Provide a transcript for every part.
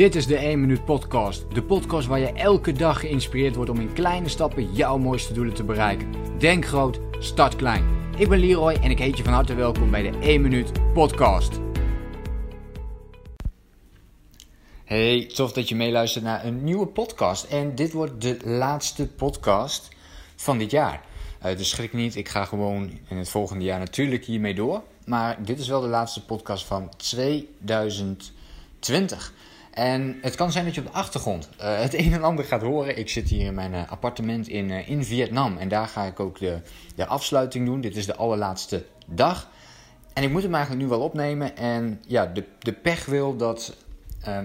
Dit is de 1 Minuut Podcast. De podcast waar je elke dag geïnspireerd wordt om in kleine stappen jouw mooiste doelen te bereiken. Denk groot, start klein. Ik ben Leroy en ik heet je van harte welkom bij de 1 Minuut Podcast. Hey, tof dat je meeluistert naar een nieuwe podcast. En dit wordt de laatste podcast van dit jaar. Dus schrik niet, ik ga gewoon in het volgende jaar natuurlijk hiermee door. Maar dit is wel de laatste podcast van 2020. En het kan zijn dat je op de achtergrond uh, het een en ander gaat horen. Ik zit hier in mijn uh, appartement in, uh, in Vietnam. En daar ga ik ook de, de afsluiting doen. Dit is de allerlaatste dag. En ik moet hem eigenlijk nu wel opnemen. En ja, de, de pech wil dat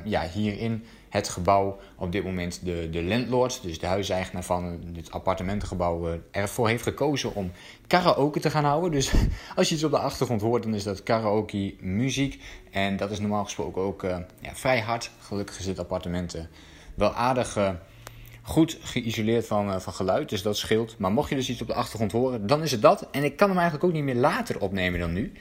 ja, hierin het gebouw op dit moment de, de landlord, dus de huiseigenaar van dit appartementengebouw, eh, ervoor heeft gekozen om karaoke te gaan houden. Dus als je iets op de achtergrond hoort, dan is dat karaoke muziek. En dat is normaal gesproken ook uh, ja, vrij hard. Gelukkig is dit appartement wel aardig goed geïsoleerd van, van geluid, dus dat scheelt. Maar mocht je dus iets op de achtergrond horen, dan is het dat. En ik kan hem eigenlijk ook niet meer later opnemen dan nu.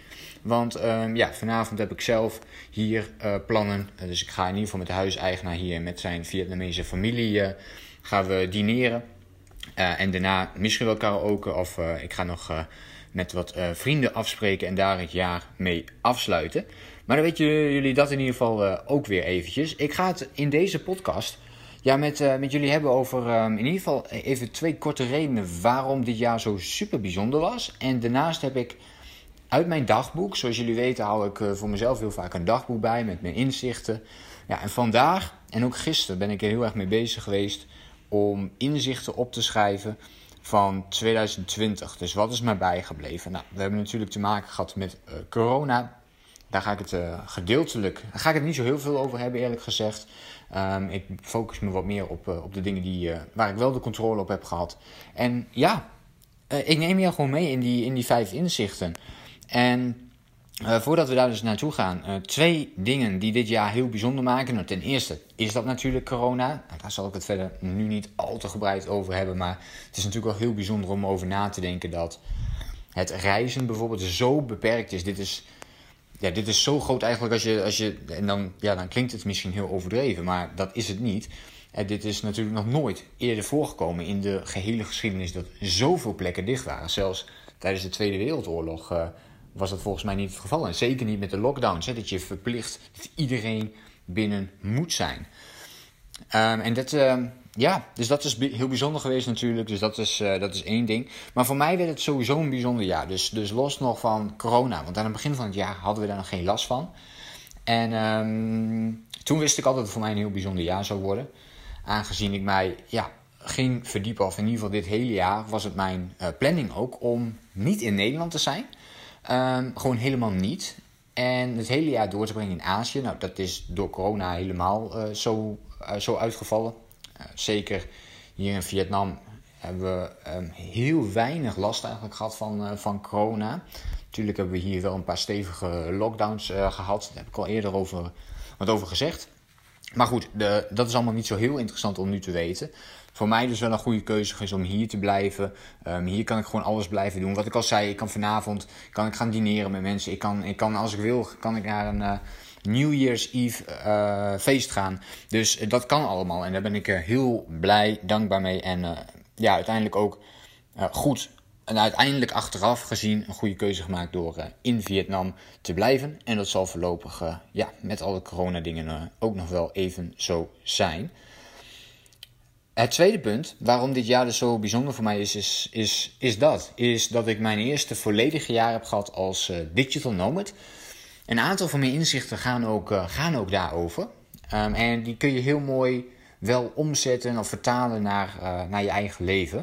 Want um, ja, vanavond heb ik zelf hier uh, plannen. Uh, dus ik ga in ieder geval met de huiseigenaar hier met zijn Vietnamese familie gaan we dineren. en daarna misschien wel karaoke of ik ga nog met wat vrienden afspreken en daar het jaar mee afsluiten. Maar dan weten jullie dat in ieder geval ook weer eventjes. Ik ga het in deze podcast ja, met, met jullie hebben over um, in ieder geval even twee korte redenen waarom dit jaar zo super bijzonder was. En daarnaast heb ik uit mijn dagboek. Zoals jullie weten hou ik eh, voor mezelf heel vaak een dagboek bij met mijn inzichten. Ja, en vandaag en ook gisteren ben ik er heel erg mee bezig geweest om inzichten op te schrijven van 2020. Dus wat is mij bijgebleven? Nou, we hebben natuurlijk te maken gehad met uh, corona. Daar ga ik het uh, gedeeltelijk, daar ga ik het niet zo heel veel over hebben eerlijk gezegd. Um, ik focus me wat meer op, uh, op de dingen die, waar ik wel de controle op heb gehad. En ja, ik neem je gewoon mee in die, in die vijf inzichten. En voordat we daar dus naartoe gaan, twee dingen die dit jaar heel bijzonder maken. Nou, ten eerste is dat natuurlijk corona. Nou, daar zal ik het verder nu niet al te gebreid over hebben. Maar het is natuurlijk wel heel bijzonder om over na te denken dat het reizen bijvoorbeeld zo beperkt is. Dit is, ja, dit is zo groot eigenlijk als je. Als je en dan, ja, dan klinkt het misschien heel overdreven, maar dat is het niet. En dit is natuurlijk nog nooit eerder voorgekomen in de gehele geschiedenis dat zoveel plekken dicht waren. Zelfs tijdens de Tweede Wereldoorlog. Uh, was dat volgens mij niet het geval. En zeker niet met de lockdowns, hè, dat je verplicht iedereen binnen moet zijn. Um, en dat, uh, ja, dus dat is heel bijzonder geweest natuurlijk. Dus dat is, uh, dat is één ding. Maar voor mij werd het sowieso een bijzonder jaar. Dus, dus los nog van corona. Want aan het begin van het jaar hadden we daar nog geen last van. En um, toen wist ik al dat het voor mij een heel bijzonder jaar zou worden. Aangezien ik mij ja, ging verdiepen, of in ieder geval dit hele jaar was het mijn uh, planning ook om niet in Nederland te zijn. Um, gewoon helemaal niet. En het hele jaar door te brengen in Azië. Nou, dat is door corona helemaal uh, zo, zo uitgevallen. Uh, zeker hier in Vietnam hebben we um, heel weinig last eigenlijk gehad van, van corona. Natuurlijk hebben we hier wel een paar stevige lockdowns gehad. Daar heb ik al eerder over, wat over gezegd. Maar goed, de, dat is allemaal niet zo heel interessant om nu te weten voor mij dus wel een goede keuze is om hier te blijven. Um, hier kan ik gewoon alles blijven doen. Wat ik al zei, ik kan vanavond kan ik gaan dineren met mensen. Ik kan, ik kan als ik wil, kan ik naar een New Year's Eve uh, feest gaan. Dus uh, dat kan allemaal. En daar ben ik heel blij, dankbaar mee. En ja, uiteindelijk ook goed en uiteindelijk achteraf gezien een goede keuze gemaakt door in Vietnam te blijven. En dat zal voorlopig ja, met alle corona-dingen uh, ook nog wel even zo zijn. Het tweede punt, waarom dit jaar dus zo bijzonder voor mij is, is, is, is dat. Is dat ik mijn eerste volledige jaar heb gehad als digital nomad. Een aantal van mijn inzichten gaan ook, uh, gaan ook daarover. Um, en die kun je heel mooi wel omzetten of vertalen naar, uh, naar je eigen leven.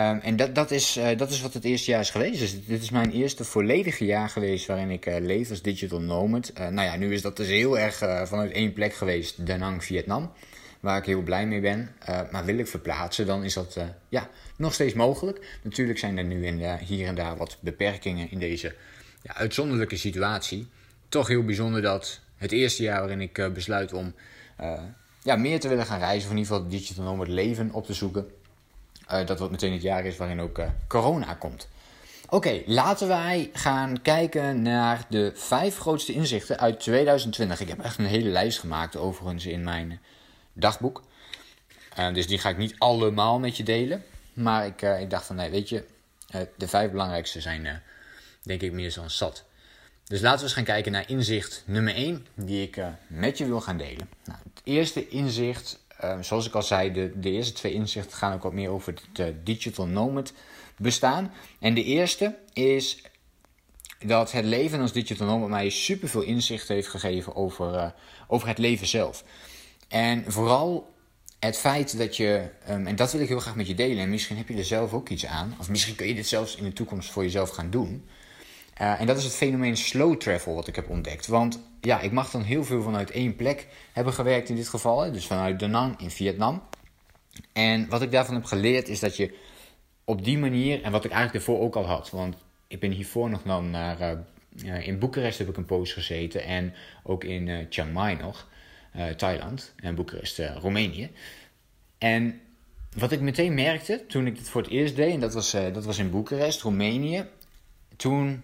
Um, en dat, dat, is, dat is wat het eerste jaar is geweest. Dus dit is mijn eerste volledige jaar geweest waarin ik leef als digital nomad. nou ja, nu is dat dus heel erg vanuit één plek geweest, Da Nang, Vietnam waar ik heel blij mee ben. Maar wil ik verplaatsen, dan is dat ja, nog steeds mogelijk. Natuurlijk zijn er nu uh, hier en daar wat beperkingen in deze ja, uitzonderlijke situatie. Toch heel bijzonder dat het eerste jaar waarin ik besluit om ja, meer te willen gaan reizen, of in ieder geval digital nomad leven op te zoeken, dat wat meteen het jaar is waarin ook corona komt. Oké, laten wij gaan kijken naar de vijf grootste inzichten uit 2020. Ik heb echt een hele lijst gemaakt, overigens, in mijn dagboek. Uh, dus die ga ik niet allemaal met je delen. Maar ik, uh, ik dacht van, nee, weet je, uh, de vijf belangrijkste zijn, denk ik, meer dan zat. Dus laten we eens gaan kijken naar inzicht nummer 1, die ik met je wil gaan delen. Nou, het eerste inzicht, zoals ik al zei, de, de eerste twee inzichten gaan ook wat meer over het digital nomad bestaan. En de eerste is dat het leven als digital nomad mij superveel inzicht heeft gegeven over, over het leven zelf. En vooral het feit dat je, um, en dat wil ik heel graag met je delen, en misschien heb je er zelf ook iets aan, of misschien kun je dit zelfs in de toekomst voor jezelf gaan doen. Uh, en dat is het fenomeen slow travel wat ik heb ontdekt. Want ja, ik mag dan heel veel vanuit één plek hebben gewerkt in dit geval, dus vanuit Da Nang in Vietnam. En wat ik daarvan heb geleerd is dat je op die manier, en wat ik eigenlijk ervoor ook al had, want ik ben hiervoor nog dan naar, uh, in Boekarest heb ik een poos gezeten en ook in Chiang Mai nog. Eh, Thailand en Boekarest, Roemenië. En wat ik meteen merkte toen ik dit voor het eerst deed, en dat was, dat was in Boekarest, Roemenië, toen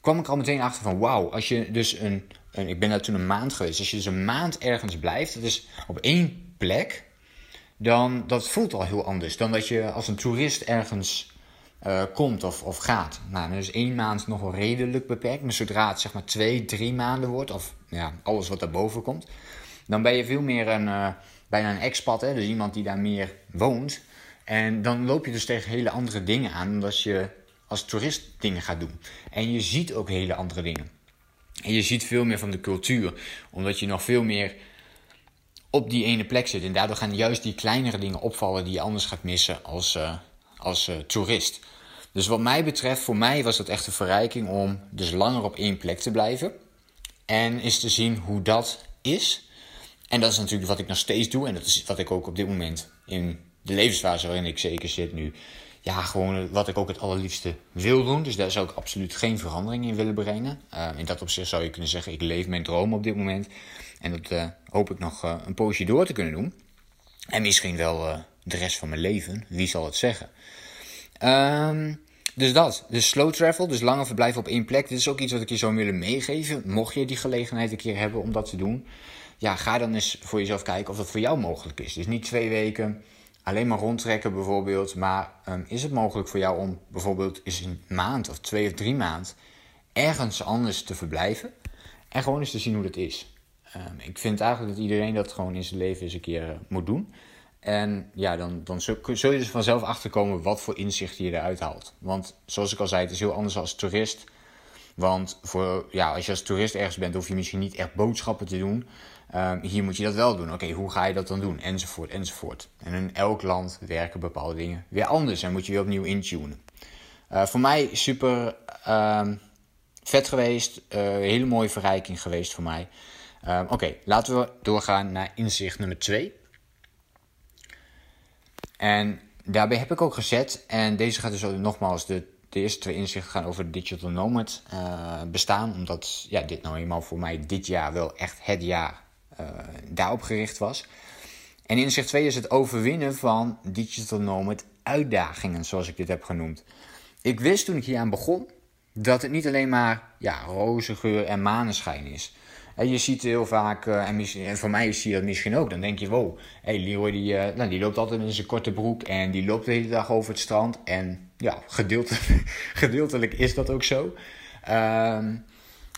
kwam ik al meteen achter van wauw, als je dus een, ik ben daar toen een maand geweest, als je dus een maand ergens blijft, dat is op één plek, dan dat voelt al heel anders dan dat je als een toerist ergens uh, komt of, of gaat. Nou, dan is één maand nog wel redelijk beperkt, maar zodra het zeg maar twee, drie maanden wordt, of ja, alles wat daarboven komt, dan ben je veel meer een, uh, bijna een expat, hè? dus iemand die daar meer woont. En dan loop je dus tegen hele andere dingen aan, omdat je als toerist dingen gaat doen. En je ziet ook hele andere dingen. En je ziet veel meer van de cultuur, omdat je nog veel meer op die ene plek zit. En daardoor gaan juist die kleinere dingen opvallen die je anders gaat missen als, uh, als uh, toerist. Dus wat mij betreft, voor mij was dat echt een verrijking om dus langer op één plek te blijven. En is te zien hoe dat is. En dat is natuurlijk wat ik nog steeds doe. En dat is wat ik ook op dit moment in de levensfase waarin ik zeker zit nu. Ja, gewoon wat ik ook het allerliefste wil doen. Dus daar zou ik absoluut geen verandering in willen brengen. Uh, in dat opzicht zou je kunnen zeggen, ik leef mijn droom op dit moment. En dat uh, hoop ik nog uh, een poosje door te kunnen doen. En misschien wel de rest van mijn leven. Wie zal het zeggen? Um, dus dat. Dus slow travel, dus langer verblijven op één plek. Dit is ook iets wat ik je zou willen meegeven. Mocht je die gelegenheid een keer hebben om dat te doen ja, ga dan eens voor jezelf kijken of dat voor jou mogelijk is. Dus niet twee weken alleen maar rondtrekken bijvoorbeeld. Maar um, is het mogelijk voor jou om bijvoorbeeld eens een maand of twee of drie maand ergens anders te verblijven. En gewoon eens te zien hoe dat is. Um, ik vind eigenlijk dat iedereen dat gewoon in zijn leven eens een keer uh, moet doen. En ja, dan, dan zul, je dus vanzelf achterkomen wat voor inzichten je eruit haalt. Want zoals ik al zei, het is heel anders als toerist. Want voor, ja, als je als toerist ergens bent, hoef je misschien niet echt boodschappen te doen. Um, hier moet je dat wel doen. Oké, hoe ga je dat dan doen? Enzovoort, enzovoort. En in elk land werken bepaalde dingen weer anders en moet je weer opnieuw intunen. Uh, voor mij super uh, vet geweest. Uh, hele mooie verrijking geweest voor mij. Uh, Oké, laten we doorgaan naar inzicht nummer 2. En daarbij heb ik ook gezet, en deze gaat dus nogmaals, de, de eerste twee inzichten gaan over digital nomad uh, bestaan. Omdat ja, dit nou eenmaal voor mij dit jaar wel echt het jaar daarop gericht was. En inzicht 2 is het overwinnen van digital nomad uitdagingen, zoals ik dit heb genoemd. Ik wist toen ik hier aan begon dat het niet alleen maar ja, roze geur en maneschijn is. En je ziet heel vaak, uh, en, voor mij zie je dat misschien ook, dan denk je, wow, hey, Leroy die, uh, nou, die loopt altijd in zijn korte broek en die loopt de hele dag over het strand. En ja, gedeeltelijk, gedeeltelijk is dat ook zo. Uh,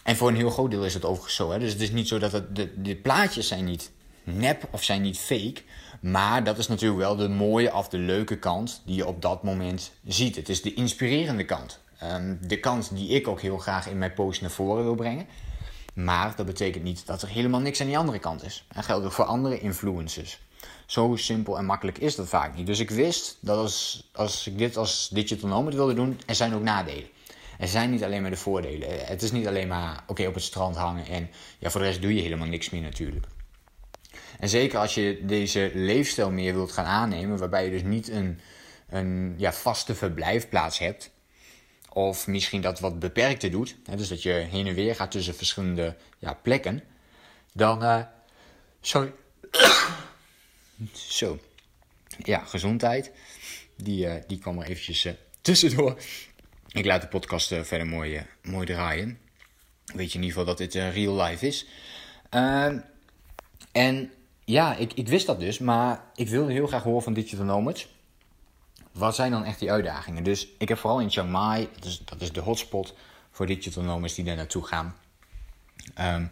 en voor een heel groot deel is het overigens zo. Hè? Dus het is niet zo dat het, de, de plaatjes zijn niet nep of zijn niet fake. Maar dat is natuurlijk wel de mooie of de leuke kant die je op dat moment ziet. Het is de inspirerende kant. Um, de kant die ik ook heel graag in mijn post naar voren wil brengen. Maar dat betekent niet dat er helemaal niks aan die andere kant is. Dat geldt ook voor andere influencers. Zo simpel en makkelijk is dat vaak niet. Dus ik wist dat als, als ik dit als digital nomad wilde doen, er zijn ook nadelen er zijn niet alleen maar de voordelen. Het is niet alleen maar oké op het strand hangen en ja, voor de rest doe je helemaal niks meer natuurlijk. En zeker als je deze leefstijl meer wilt gaan aannemen, waarbij je dus niet een, een ja, vaste verblijfplaats hebt, of misschien dat wat beperkter doet, hè, dus dat je heen en weer gaat tussen verschillende ja, plekken, dan. Uh, sorry. Zo. Ja, gezondheid. Die, uh, die kwam er eventjes uh, tussendoor. Ik laat de podcast verder mooi, mooi draaien. Weet je in ieder geval dat dit real life is. Ehm, en ja, ik, ik wist dat dus, maar ik wilde heel graag horen van Digital Nomads. Wat zijn dan echt die uitdagingen? Dus ik heb vooral in Chiang Mai, dat is, de hotspot voor digital nomads die daar naartoe gaan. Um,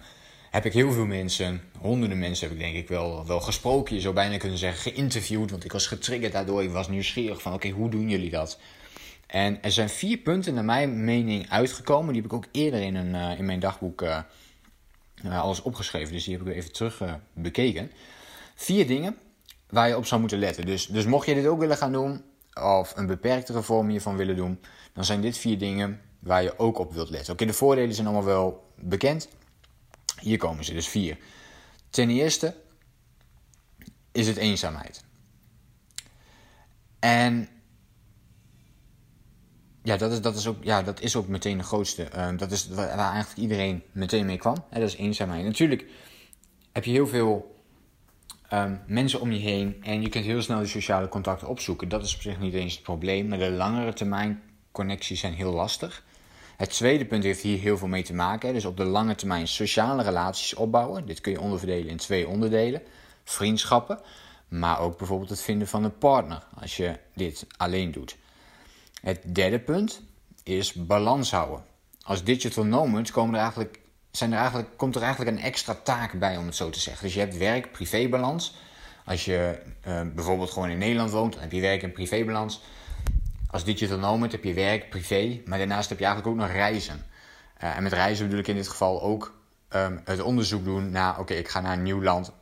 heb ik heel veel mensen, honderden mensen heb ik denk ik wel, wel gesproken. Je zou bijna kunnen zeggen geïnterviewd, want ik was getriggerd daardoor. Ik was nieuwsgierig van oké, hoe doen jullie dat? En er zijn vier punten naar mijn mening uitgekomen. Die heb ik ook eerder in, een, uh, in mijn dagboek uh, alles opgeschreven. Dus die heb ik even terug bekeken. Vier dingen waar je op zou moeten letten. Dus, dus mocht je dit ook willen gaan doen, of een beperktere vorm hiervan willen doen, dan zijn dit vier dingen waar je ook op wilt letten. Oké, de voordelen zijn allemaal wel bekend. Hier komen ze, dus vier. Ten eerste is het eenzaamheid. En ja, dat is, dat is, ook, ja, dat is ook meteen de grootste. Uh, dat is waar, eigenlijk iedereen meteen mee kwam. Hè, dat is eenzaamheid. Natuurlijk heb je heel veel um, mensen om je heen en je kunt heel snel de sociale contacten opzoeken. Dat is op zich niet eens het probleem, maar de langere termijn connecties zijn heel lastig. Het tweede punt heeft hier heel veel mee te maken. Dus op de lange termijn sociale relaties opbouwen. Dit kun je onderverdelen in twee onderdelen: vriendschappen, maar ook bijvoorbeeld het vinden van een partner als je dit alleen doet. Het derde punt is balans houden. Als digital nomads komen er eigenlijk zijn er eigenlijk, komt er eigenlijk een extra taak bij, om het zo te zeggen. Dus je hebt werk-privébalans. Als je uh, bijvoorbeeld gewoon in Nederland woont, dan heb je werk- en privébalans. Als digital nomad heb je werk, privé, maar daarnaast heb je eigenlijk ook nog reizen. Uh, en met reizen bedoel ik in dit geval ook um, het onderzoek doen naar, oké, ik ga naar een nieuw land.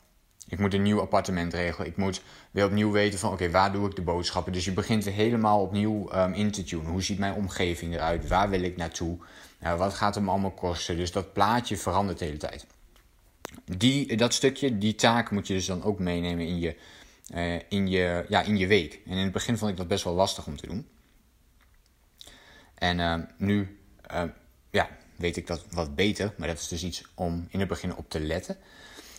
Ik moet een nieuw appartement regelen. Ik moet weer opnieuw weten van, oké, waar doe ik de boodschappen? Dus je begint helemaal opnieuw um, in te tunen. Hoe ziet mijn omgeving eruit? Waar wil ik naartoe? Nou, wat gaat hem allemaal kosten? Dus dat plaatje verandert de hele tijd. Die, dat stukje, die taak moet je dus dan ook meenemen in je, uh, in, je, ja, in je week. En in het begin vond ik dat best wel lastig om te doen. En uh, nu uh, ja, weet ik dat wat beter, maar dat is dus iets om in het begin op te letten.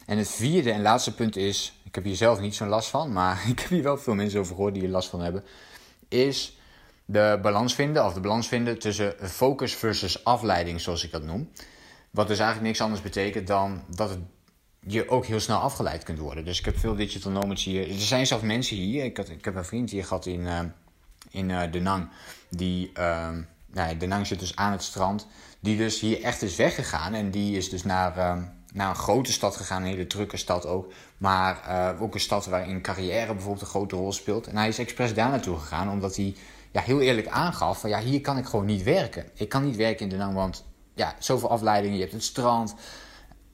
En het vierde en laatste punt is, ik heb hier zelf niet zo'n last van, maar ik heb hier wel veel mensen over gehoord die er last van hebben, is de balans vinden, of de balans vinden tussen focus versus afleiding, zoals ik dat noem. Wat dus eigenlijk niks anders betekent dan dat het je ook heel snel afgeleid kunt worden. Dus ik heb veel digital nomads hier. Er zijn zelfs mensen hier. Ik, had, ik heb een vriend hier gehad in, uh, in uh, Nang. Die, uh, nou, De Nang zit dus aan het strand. Die dus hier echt is weggegaan. En die is dus naar, naar een grote stad gegaan. Een hele drukke stad ook. Maar ook een stad waarin carrière bijvoorbeeld een grote rol speelt. En hij is expres daar naartoe gegaan. Omdat hij ja, heel eerlijk aangaf van ja, hier kan ik gewoon niet werken. Ik kan niet werken in de Nang, want ja, zoveel afleidingen. Je hebt het strand,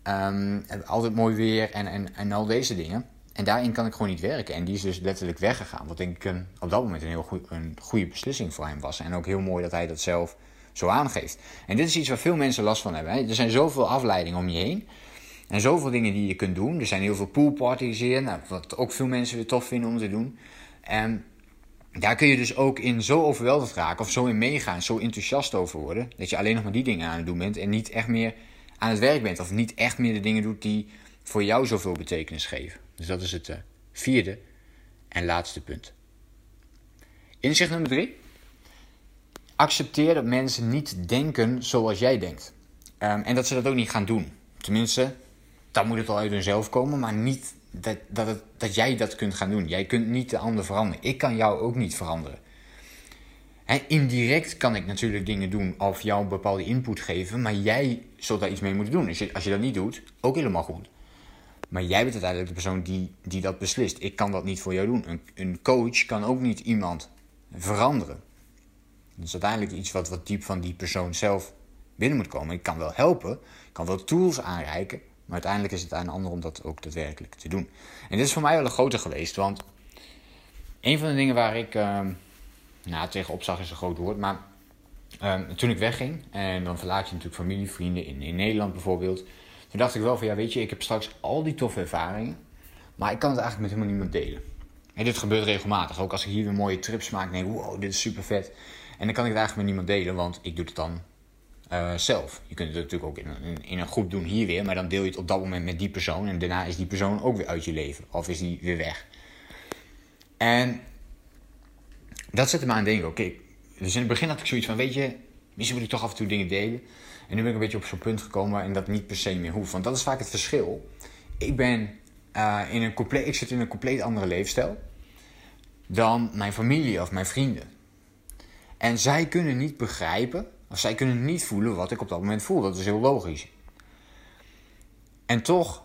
um, altijd mooi weer en, en, en al deze dingen. En daarin kan ik gewoon niet werken. En die is dus letterlijk weggegaan. Wat denk ik een, op dat moment een heel goe, een goede beslissing voor hem was. En ook heel mooi dat hij dat zelf zo aangeeft. En dit is iets waar veel mensen last van hebben. Hè? Er zijn zoveel afleidingen om je heen. En zoveel dingen die je kunt doen. Er zijn heel veel poolparties hier. Nou, wat ook veel mensen weer tof vinden om te doen. En daar kun je dus ook in zo overweldigd raken of zo in meegaan, zo enthousiast over worden, dat je alleen nog maar die dingen aan het doen bent en niet echt meer aan het werk bent of niet echt meer de dingen doet die voor jou zoveel betekenis geven. Dus dat is het uh, vierde en laatste punt. Inzicht nummer drie. Accepteer dat mensen niet denken zoals jij denkt. Um, en dat ze dat ook niet gaan doen. Tenminste, dan moet het al uit hunzelf komen, maar niet dat, dat, dat jij dat kunt gaan doen. Jij kunt niet de ander veranderen. Ik kan jou ook niet veranderen. indirect kan ik natuurlijk dingen doen of jou een bepaalde input geven, maar jij zult daar iets mee moeten doen. Als je dat niet doet, ook helemaal goed. Maar jij bent uiteindelijk de persoon die, die dat beslist. Ik kan dat niet voor jou doen. Een, een coach kan ook niet iemand veranderen. Dat is uiteindelijk iets wat, wat diep van die persoon zelf binnen moet komen. Ik kan wel helpen, ik kan wel tools aanreiken, maar uiteindelijk is het aan een ander om dat ook daadwerkelijk te doen. En dit is voor mij wel een grote geweest, want een van de dingen waar ik uh, nou, tegenop zag is een groot woord, maar uh, toen ik wegging, en dan verlaat je natuurlijk familie, vrienden in, in Nederland bijvoorbeeld, toen dacht ik wel van ja, weet je, ik heb straks al die toffe ervaringen, maar ik kan het eigenlijk met helemaal niemand delen. En dit gebeurt regelmatig, ook als ik hier weer mooie trips maak, denk ik, wow, dit is super vet. En dan kan ik het eigenlijk met niemand delen, want ik doe het dan uh, zelf. Je kunt het natuurlijk ook in een, in een groep doen hier weer, maar dan deel je het op dat moment met die persoon en daarna is die persoon ook weer uit je leven of is die weer weg. En dat zette me aan het denken, oké, dus in het begin had ik zoiets van, weet je, misschien moet ik toch af en toe dingen delen. En nu ben ik een beetje op zo'n punt gekomen waarin dat niet per se meer hoeft. Want dat is vaak het verschil. Ik ben uh, in een compleet, ik zit in een compleet andere leefstijl dan mijn familie of mijn vrienden. En zij kunnen niet begrijpen, zij kunnen niet voelen wat ik op dat moment voel. Dat is heel logisch. En toch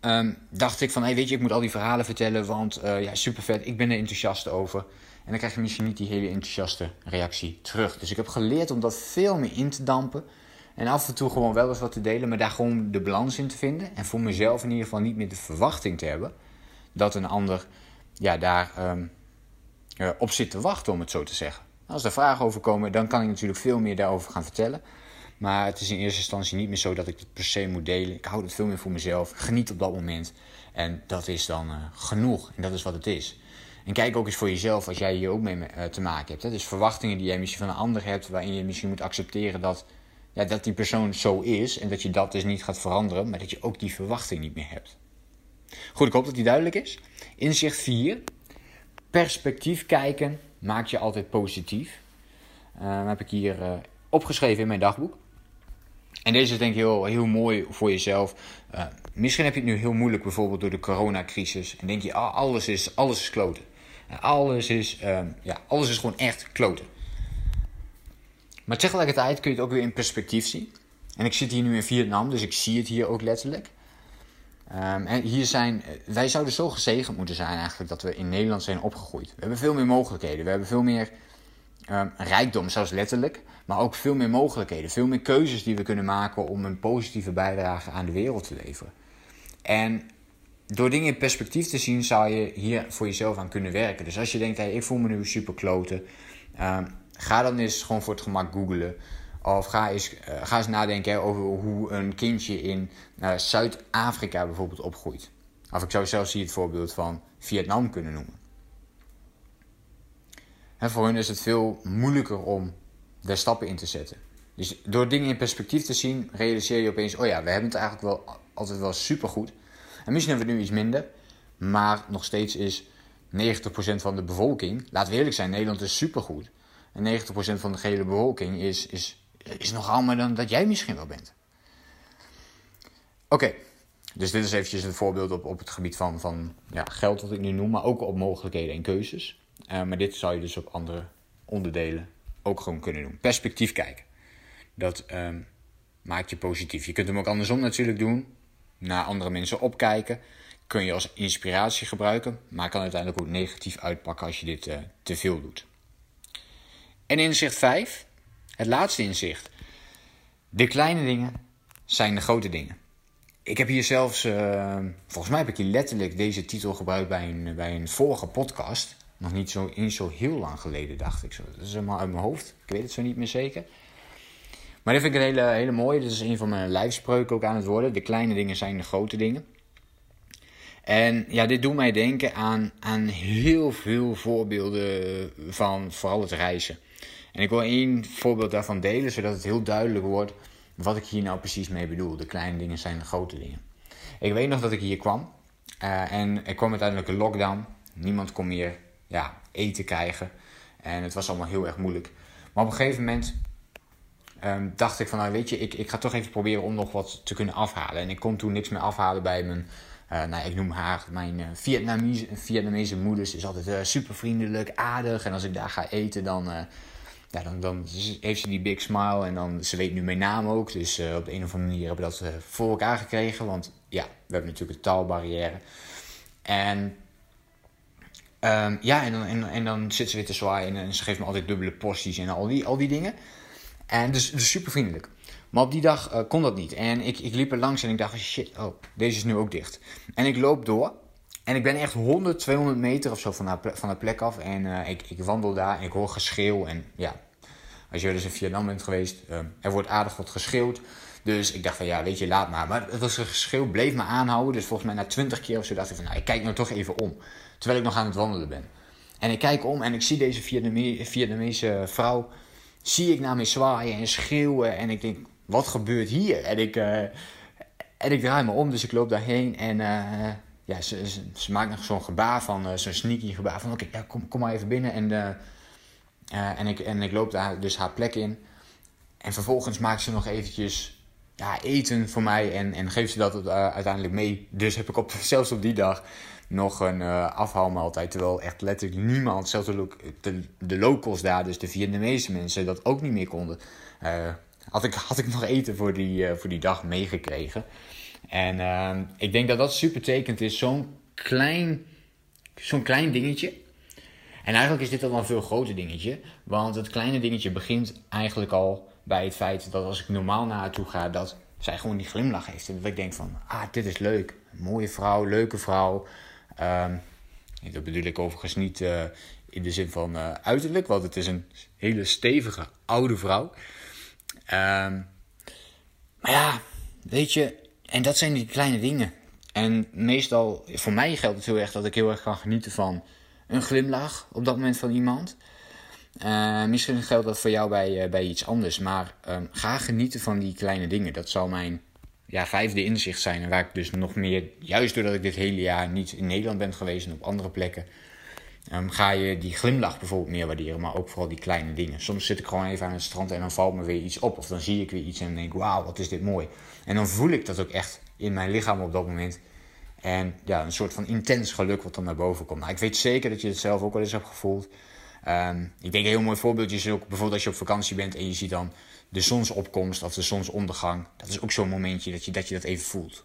um, dacht ik van, weet je, ik moet al die verhalen vertellen, want uh, ja, super vet, ik ben er enthousiast over. En dan krijg je misschien niet die hele enthousiaste reactie terug. Dus ik heb geleerd om dat veel meer in te dampen. En af en toe gewoon wel eens wat te delen, maar daar gewoon de balans in te vinden. En voor mezelf in ieder geval niet meer de verwachting te hebben dat een ander ja, daar um, op zit te wachten, om het zo te zeggen. Als er vragen over komen, dan kan ik natuurlijk veel meer daarover gaan vertellen. Maar het is in eerste instantie niet meer zo dat ik het per se moet delen. Ik hou het veel meer voor mezelf. Geniet op dat moment. En dat is dan uh, genoeg. En dat is wat het is. En kijk ook eens voor jezelf als jij hier ook mee uh, te maken hebt. Hè. Dus verwachtingen die jij misschien van een ander hebt, waarin je misschien moet accepteren dat, ja, dat die persoon zo is. En dat je dat dus niet gaat veranderen, maar dat je ook die verwachting niet meer hebt. Goed, ik hoop dat die duidelijk is. Inzicht 4. Perspectief kijken maakt je altijd positief. Uh, heb ik hier opgeschreven in mijn dagboek. En deze is denk ik heel, heel mooi voor jezelf. Uh, misschien heb je het nu heel moeilijk bijvoorbeeld door de coronacrisis. En denk je, ah, alles, is, alles is kloten. Alles is, uh, ja, alles is gewoon echt kloten. Maar tegelijkertijd kun je het ook weer in perspectief zien. En ik zit hier nu in Vietnam, dus ik zie het hier ook letterlijk. Um, en hier zijn, wij zouden zo gezegend moeten zijn eigenlijk dat we in Nederland zijn opgegroeid. We hebben veel meer mogelijkheden. We hebben veel meer um, rijkdom, zelfs letterlijk. Maar ook veel meer mogelijkheden. Veel meer keuzes die we kunnen maken om een positieve bijdrage aan de wereld te leveren. En door dingen in perspectief te zien, zou je hier voor jezelf aan kunnen werken. Dus als je denkt, hey, ik voel me nu super kloten. Um, ga dan eens gewoon voor het gemak googlen. Of ga eens, uh, ga eens nadenken over hoe een kindje in uh, Zuid-Afrika bijvoorbeeld opgroeit. Of ik zou zelfs hier het voorbeeld van Vietnam kunnen noemen. En voor hun is het veel moeilijker om daar stappen in te zetten. Dus door dingen in perspectief te zien, realiseer je opeens: oh ja, we hebben het eigenlijk wel altijd wel supergoed. En misschien hebben we nu iets minder, maar nog steeds is 90% van de bevolking, laten we eerlijk zijn, Nederland is supergoed. En 90% van de gehele bevolking is, is, is nog allemaal dan dat jij misschien wel bent. Oké, dus dit is eventjes een voorbeeld op, op het gebied van, van ja, geld, wat ik nu noem, maar ook op mogelijkheden en keuzes. Uh, maar dit zou je dus op andere onderdelen ook gewoon kunnen doen. Perspectief kijken. Dat um, maakt je positief. Je kunt hem ook andersom natuurlijk doen. Naar andere mensen opkijken. Kun je als inspiratie gebruiken. Maar kan uiteindelijk ook negatief uitpakken als je dit uh, te veel doet. En inzicht 5. Het laatste inzicht. De kleine dingen zijn de grote dingen. Ik heb hier zelfs, uh, volgens mij heb ik hier letterlijk deze titel gebruikt bij een, bij een vorige podcast. Nog niet zo, in zo heel lang geleden, dacht ik. Dat is helemaal uit mijn hoofd. Ik weet het zo niet meer zeker. Maar dit vind ik een hele, hele mooie. Dit is een van mijn lijfspreuken ook aan het worden. De kleine dingen zijn de grote dingen. En ja, dit doet mij denken aan, aan heel veel voorbeelden van vooral het reizen. En ik wil één voorbeeld daarvan delen, zodat het heel duidelijk wordt wat ik hier nou precies mee bedoel. De kleine dingen zijn de grote dingen. Ik weet nog dat ik hier kwam. Uh, en ik kwam uiteindelijk een lockdown. Niemand kon meer ja, eten krijgen. En het was allemaal heel erg moeilijk. Maar op een gegeven moment um, dacht ik van, nou weet je, ik, ik ga toch even proberen om nog wat te kunnen afhalen. En ik kon toen niks meer afhalen bij mijn, uh, nou ik noem haar, mijn uh, Vietnamese, Vietnamese moeder. Ze is altijd uh, super vriendelijk, aardig. En als ik daar ga eten, dan, ja, dan, dan heeft ze die big smile. En dan, ze weet nu mijn naam ook. Dus op de een of andere manier hebben we dat voor elkaar gekregen. Want ja, we hebben natuurlijk een taalbarrière. En Um, ja, en dan, en, en dan zit ze weer te zwaaien en, ze geeft me altijd dubbele porties en al die, al die dingen. En dus, dus super vriendelijk. Maar op die dag uh, kon dat niet. En ik, ik liep er langs en ik dacht, shit, oh, deze is nu ook dicht. En ik loop door. En ik ben echt 100, 200 meter of zo van de, van plek af. En uh, ik, ik wandel daar en ik hoor geschreeuw. En ja, als je dus in Vietnam bent geweest, uh, er wordt aardig wat geschreeuwd. Dus ik dacht van ja, weet je, laat maar. Maar het was een geschreeuw, bleef me aanhouden. Dus volgens mij na 20 keer of zo dacht ik van nou, ik kijk nou toch even om. Terwijl ik nog aan het wandelen ben. En ik kijk om en ik zie deze Vietnamese vrouw. Zie ik naar me zwaaien en schreeuwen. En ik denk, wat gebeurt hier? En ik, uh, en ik draai me om, dus ik loop daarheen. En ja, ze, ze, maakt nog zo'n gebaar van, uh, zo'n sneaky gebaar van... Oké, ja, kom, kom maar even binnen. En en, ik, en ik loop daar dus haar plek in. En vervolgens maakt ze nog eventjes ja, eten voor mij en, en geeft ze dat uiteindelijk mee. Dus heb ik op, zelfs op die dag nog een uh, afhaalmaaltijd. Terwijl echt letterlijk niemand, zelfs de, de, locals daar, dus de Vietnamese mensen, dat ook niet meer konden. Had, ik, had ik nog eten voor die, voor die dag meegekregen. En ehm, ik denk dat dat super tekend is. Zo'n klein, zo'n klein dingetje. En eigenlijk is dit al een veel groter dingetje. Want het kleine dingetje begint eigenlijk al bij het feit dat als ik normaal naar haar toe ga, dat zij gewoon die glimlach heeft. En dat ik denk van, ah, dit is leuk. Mooie vrouw, leuke vrouw. Um, dat bedoel ik overigens niet uh, in de zin van uh, uiterlijk, want het is een hele stevige oude vrouw. Um, maar ja, weet je, en dat zijn die kleine dingen. En meestal, voor mij geldt het heel erg dat ik heel erg kan genieten van een glimlach op dat moment van iemand. Uh, misschien geldt dat voor jou bij, bij iets anders, maar um, ga genieten van die kleine dingen. Dat zal mijn ja, vijfde inzicht zijn. En waar ik dus nog meer, juist doordat ik dit hele jaar niet in Nederland ben geweest en op andere plekken, um, ga je die glimlach bijvoorbeeld meer waarderen, maar ook vooral die kleine dingen. Soms zit ik gewoon even aan het strand en dan valt me weer iets op. Of dan zie ik weer iets en denk wauw, wat is dit mooi. En dan voel ik dat ook echt in mijn lichaam op dat moment. En ja, een soort van intens geluk wat dan naar boven komt. Nou, ik weet zeker dat je het zelf ook wel eens hebt gevoeld. Um, ik denk een heel mooi voorbeeldje is ook bijvoorbeeld als je op vakantie bent en je ziet dan de zonsopkomst of de zonsondergang. Dat is ook zo'n momentje dat je, dat je dat even voelt.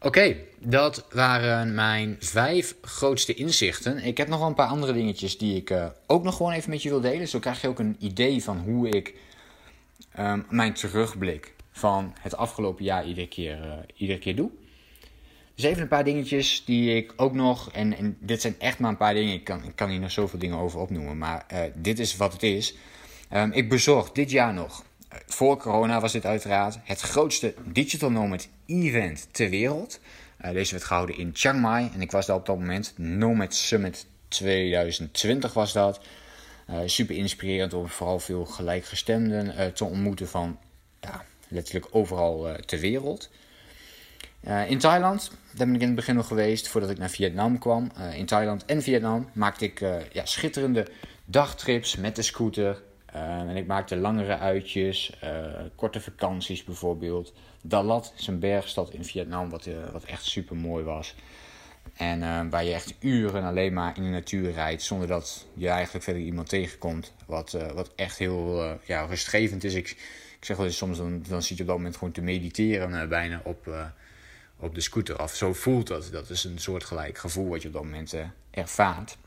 Oké, dat waren mijn vijf grootste inzichten. Ik heb nog wel een paar andere dingetjes die ik uh, ook nog gewoon even met je wil delen. Zo krijg je ook een idee van hoe ik um, mijn terugblik van het afgelopen jaar iedere keer, uh, iedere keer doe. Dus even een paar dingetjes die ik ook nog, en, en dit zijn echt maar een paar dingen, ik kan, ik kan hier nog zoveel dingen over opnoemen, maar uh, dit is wat het is. Um, ik bezorg dit jaar nog, voor corona was dit uiteraard, het grootste Digital Nomad event ter wereld. Uh, deze werd gehouden in Chiang Mai en ik was daar op dat moment, Nomad Summit 2020 was dat. super inspirerend om vooral veel gelijkgestemden te ontmoeten van ja, letterlijk overal ter wereld. In Thailand, ben ik in het begin nog geweest voordat ik naar Vietnam kwam. In Thailand en Vietnam maakte ik ja, schitterende dagtrips met de scooter. En ik maakte langere uitjes, korte vakanties bijvoorbeeld. Dalat is een bergstad in Vietnam wat, wat echt super mooi was. En waar je echt uren alleen maar in de natuur rijdt zonder dat je eigenlijk verder iemand tegenkomt. Wat, wat echt heel ja, rustgevend is. Ik, ik zeg wel eens soms, dan, dan zit je op dat moment gewoon te mediteren bijna op op de scooter af. Zo voelt dat. Dat is een soortgelijk gevoel wat je op dat moment ervaart.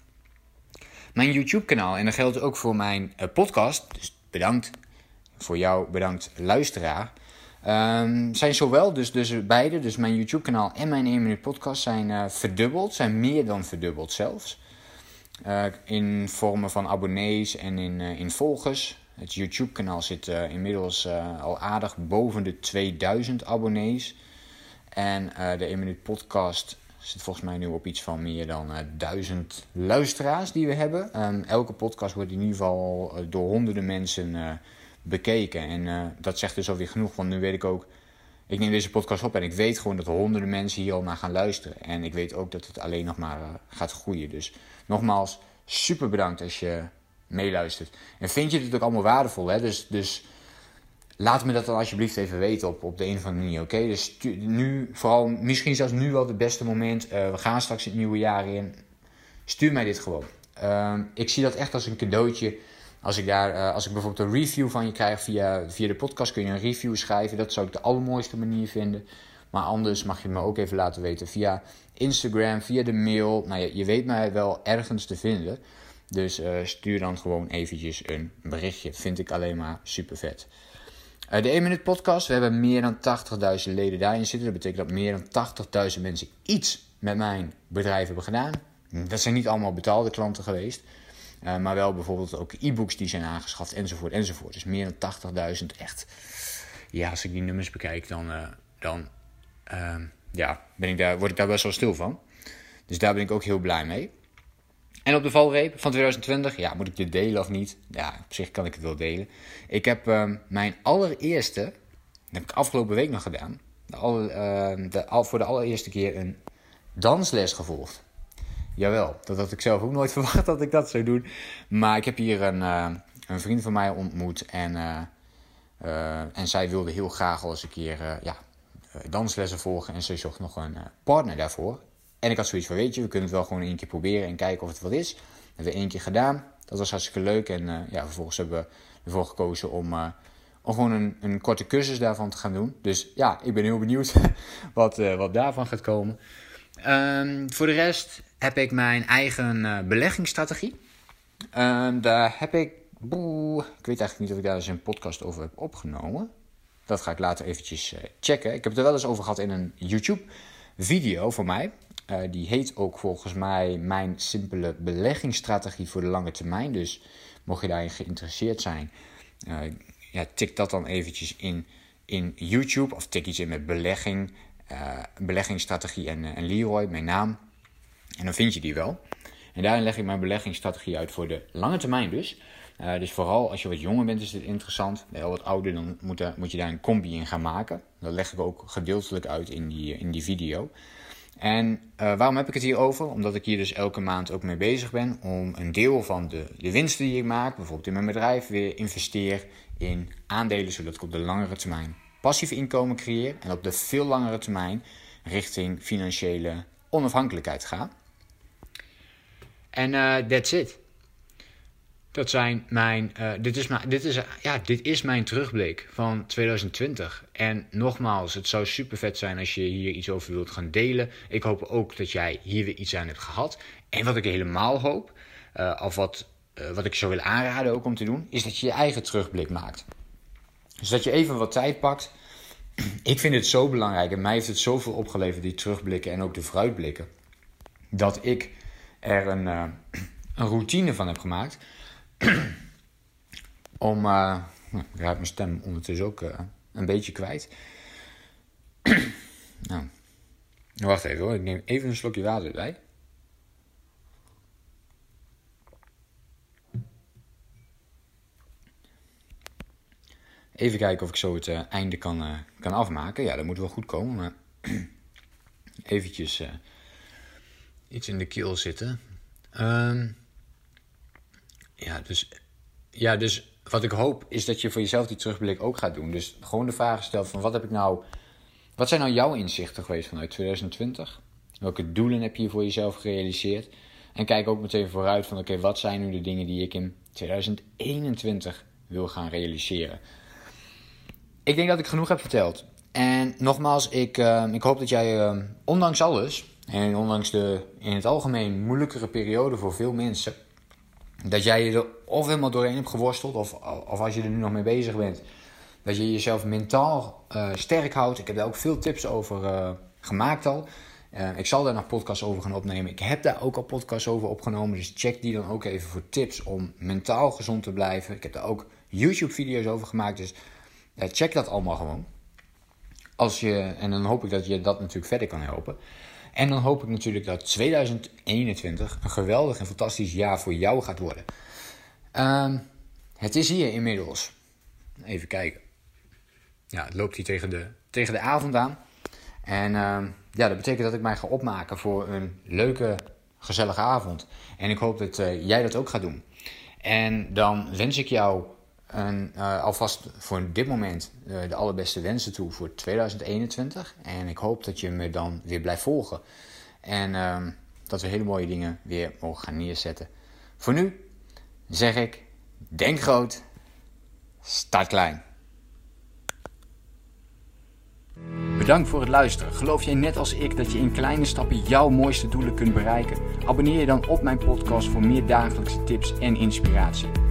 Mijn YouTube-kanaal, en dat geldt ook voor mijn uh, podcast, dus bedankt voor jou, bedankt luisteraar. Um, zijn zowel dus, dus beide, dus mijn YouTube-kanaal en mijn 1 minuut podcast, zijn uh, verdubbeld, zijn meer dan verdubbeld zelfs. in vormen van abonnees en in, in volgers. Het YouTube-kanaal zit inmiddels al aardig boven de 2000 abonnees. En de 1 minuut podcast zit volgens mij nu op iets van meer dan uh, duizend luisteraars die we hebben. Um, elke podcast wordt in ieder geval uh, door honderden mensen bekeken. En dat zegt dus alweer genoeg, want nu weet ik ook... Ik neem deze podcast op en ik weet gewoon dat honderden mensen hier al naar gaan luisteren. En ik weet ook dat het alleen nog maar gaat groeien. Dus nogmaals, super bedankt als je meeluistert. En vind je dit ook allemaal waardevol, hè? Dus... dus Laat me dat dan alsjeblieft even weten op, op de een of andere manier, oké? Dus nu, vooral, misschien zelfs nu wel het beste moment. Uh, we gaan straks het nieuwe jaar in. Stuur mij dit gewoon. Uh, ik zie dat echt als een cadeautje. Als ik, daar, uh, als ik bijvoorbeeld een review van je krijg via, via de podcast, kun je een review schrijven. Dat zou ik de allermooiste manier vinden. Maar anders mag je me ook even laten weten via Instagram, via de mail. Nou, je, je weet mij wel ergens te vinden. Dus uh, stuur dan gewoon eventjes een berichtje. Vind ik alleen maar super vet. Uh, de 1 Minuut Podcast, we hebben meer dan 80.000 leden daarin zitten. Dat betekent dat meer dan 80.000 mensen iets met mijn bedrijf hebben gedaan. Dat zijn niet allemaal betaalde klanten geweest. Uh, maar wel bijvoorbeeld ook e-books die zijn aangeschaft enzovoort enzovoort. Dus meer dan 80.000 echt. Ja, als ik die nummers bekijk dan, uh, dan ja, ben ik daar, word ik daar best wel stil van. Dus daar ben ik ook heel blij mee. En op de valreep van 2020, ja, moet ik dit delen of niet? Ja, op zich kan ik het wel delen. Ik heb uh, mijn allereerste, dat heb ik afgelopen week nog gedaan, de, uh, de, al, voor de allereerste keer een dansles gevolgd. jawel. Dat had ik zelf ook nooit verwacht dat ik dat zou doen. Maar ik heb hier een, een vriend van mij ontmoet en, en zij wilde heel graag al eens een keer ja, danslessen volgen. En ze zocht nog een partner daarvoor. En ik had zoiets van, weet je, we kunnen het wel gewoon één keer proberen en kijken of het wat is. Dat hebben we één keer gedaan. Dat was hartstikke leuk. En uh, ja, vervolgens hebben we ervoor gekozen om, uh, om gewoon een, een korte cursus daarvan te gaan doen. Dus ja, ik ben heel benieuwd wat, uh, wat daarvan gaat komen. Um, voor de rest heb ik mijn eigen beleggingsstrategie. Um, daar heb ik, boe, ik weet eigenlijk niet of ik daar eens een podcast over heb opgenomen. Dat ga ik later eventjes checken. Ik heb het er wel eens over gehad in een YouTube video voor mij. Uh, die heet ook volgens mij Mijn simpele beleggingsstrategie voor de lange termijn. Dus mocht je daarin geïnteresseerd zijn, uh, ja, tik dat dan eventjes in, in YouTube. Of tik iets in met belegging, uh, beleggingsstrategie en, en Leroy, mijn naam. En dan vind je die wel. En daarin leg ik mijn beleggingsstrategie uit voor de lange termijn dus. Dus vooral als je wat jonger bent is dit interessant. Je wat ouder, dan moet, moet je daar een combi in gaan maken. Dat leg ik ook gedeeltelijk uit in die, in die video. En uh, waarom heb ik het hier over? Omdat ik hier dus elke maand ook mee bezig ben om een deel van de, de winsten die ik maak, bijvoorbeeld in mijn bedrijf, weer investeer in aandelen, zodat ik op de langere termijn passief inkomen creëer en op de veel langere termijn richting financiële onafhankelijkheid ga. En uh, that's it. Dat zijn mijn, uh, dit, is mijn, dit, is, ja, dit is mijn terugblik van 2020. En nogmaals, het zou super vet zijn als je hier iets over wilt gaan delen. Ik hoop ook dat jij hier weer iets aan hebt gehad. En wat ik helemaal hoop, uh, of wat, uh, wat ik zou willen aanraden ook om te doen, is dat je je eigen terugblik maakt. Dus dat je even wat tijd pakt. Ik vind het zo belangrijk en mij heeft het zoveel opgeleverd, die terugblikken en ook de vooruitblikken. Dat ik er een, een routine van heb gemaakt om, uh, ik raak mijn stem ondertussen ook uh, een beetje kwijt. nou, wacht even hoor, ik neem even een slokje water erbij. Even kijken of ik zo het uh, einde kan, kan afmaken. Ja, dat moet wel goed komen, maar eventjes iets in de keel zitten. Um, ja, dus, ja, dus wat ik hoop is dat je voor jezelf die terugblik ook gaat doen. Dus gewoon de vraag stelt van wat heb ik nou... Wat zijn nou jouw inzichten geweest vanuit 2020? Welke doelen heb je voor jezelf gerealiseerd? En kijk ook meteen vooruit van oké, wat zijn nu de dingen die ik in 2021 wil gaan realiseren? Ik denk dat ik genoeg heb verteld. En nogmaals, ik, uh, ik hoop dat jij, uh, ondanks alles, en ondanks de in het algemeen moeilijkere periode voor veel mensen, dat jij je er of helemaal doorheen hebt geworsteld, of, of als je er nu nog mee bezig bent, dat je jezelf mentaal uh, sterk houdt. Ik heb daar ook veel tips over uh, gemaakt al. Uh, ik zal daar nog podcasts over gaan opnemen. Ik heb daar ook al podcasts over opgenomen. Dus check die dan ook even voor tips om mentaal gezond te blijven. Ik heb daar ook YouTube-video's over gemaakt. Dus check dat allemaal gewoon. Als je, en dan hoop ik dat je dat natuurlijk verder kan helpen. En dan hoop ik natuurlijk dat 2021 een geweldig en fantastisch jaar voor jou gaat worden. Uh, het is hier inmiddels. Even kijken. Ja, het loopt hier tegen de, tegen de avond aan. En uh, ja, dat betekent dat ik mij ga opmaken voor een leuke, gezellige avond. En ik hoop dat uh, jij dat ook gaat doen. En dan wens ik jou en uh, alvast voor dit moment uh, de allerbeste wensen toe voor 2021. En ik hoop dat je me dan weer blijft volgen. En uh, dat we hele mooie dingen weer mogen gaan neerzetten. Voor nu zeg ik: denk groot, start klein. Bedankt voor het luisteren. Geloof jij net als ik dat je in kleine stappen jouw mooiste doelen kunt bereiken? Abonneer je dan op mijn podcast voor meer dagelijkse tips en inspiratie.